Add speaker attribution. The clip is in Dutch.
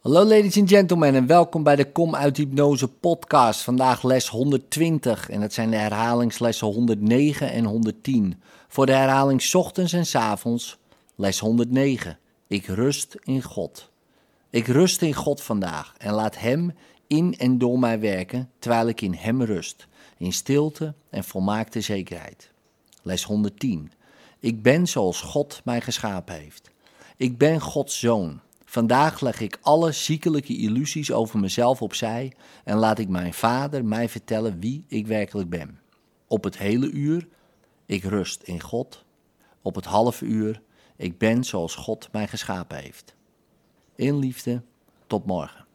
Speaker 1: Hallo ladies and gentlemen en welkom bij de Kom uit Hypnose podcast. Vandaag les 120 en dat zijn de herhalingslessen 109 en 110. Voor de herhaling ochtends en 's avonds les 109. Ik rust in God. Ik rust in God vandaag en laat Hem in en door mij werken terwijl ik in Hem rust, in stilte en volmaakte zekerheid. Les 110. Ik ben zoals God mij geschapen heeft. Ik ben Gods zoon. Vandaag leg ik alle ziekelijke illusies over mezelf opzij en laat ik mijn vader mij vertellen wie ik werkelijk ben. Op het hele uur, ik rust in God. Op het halve uur, ik ben zoals God mij geschapen heeft. In liefde, tot morgen.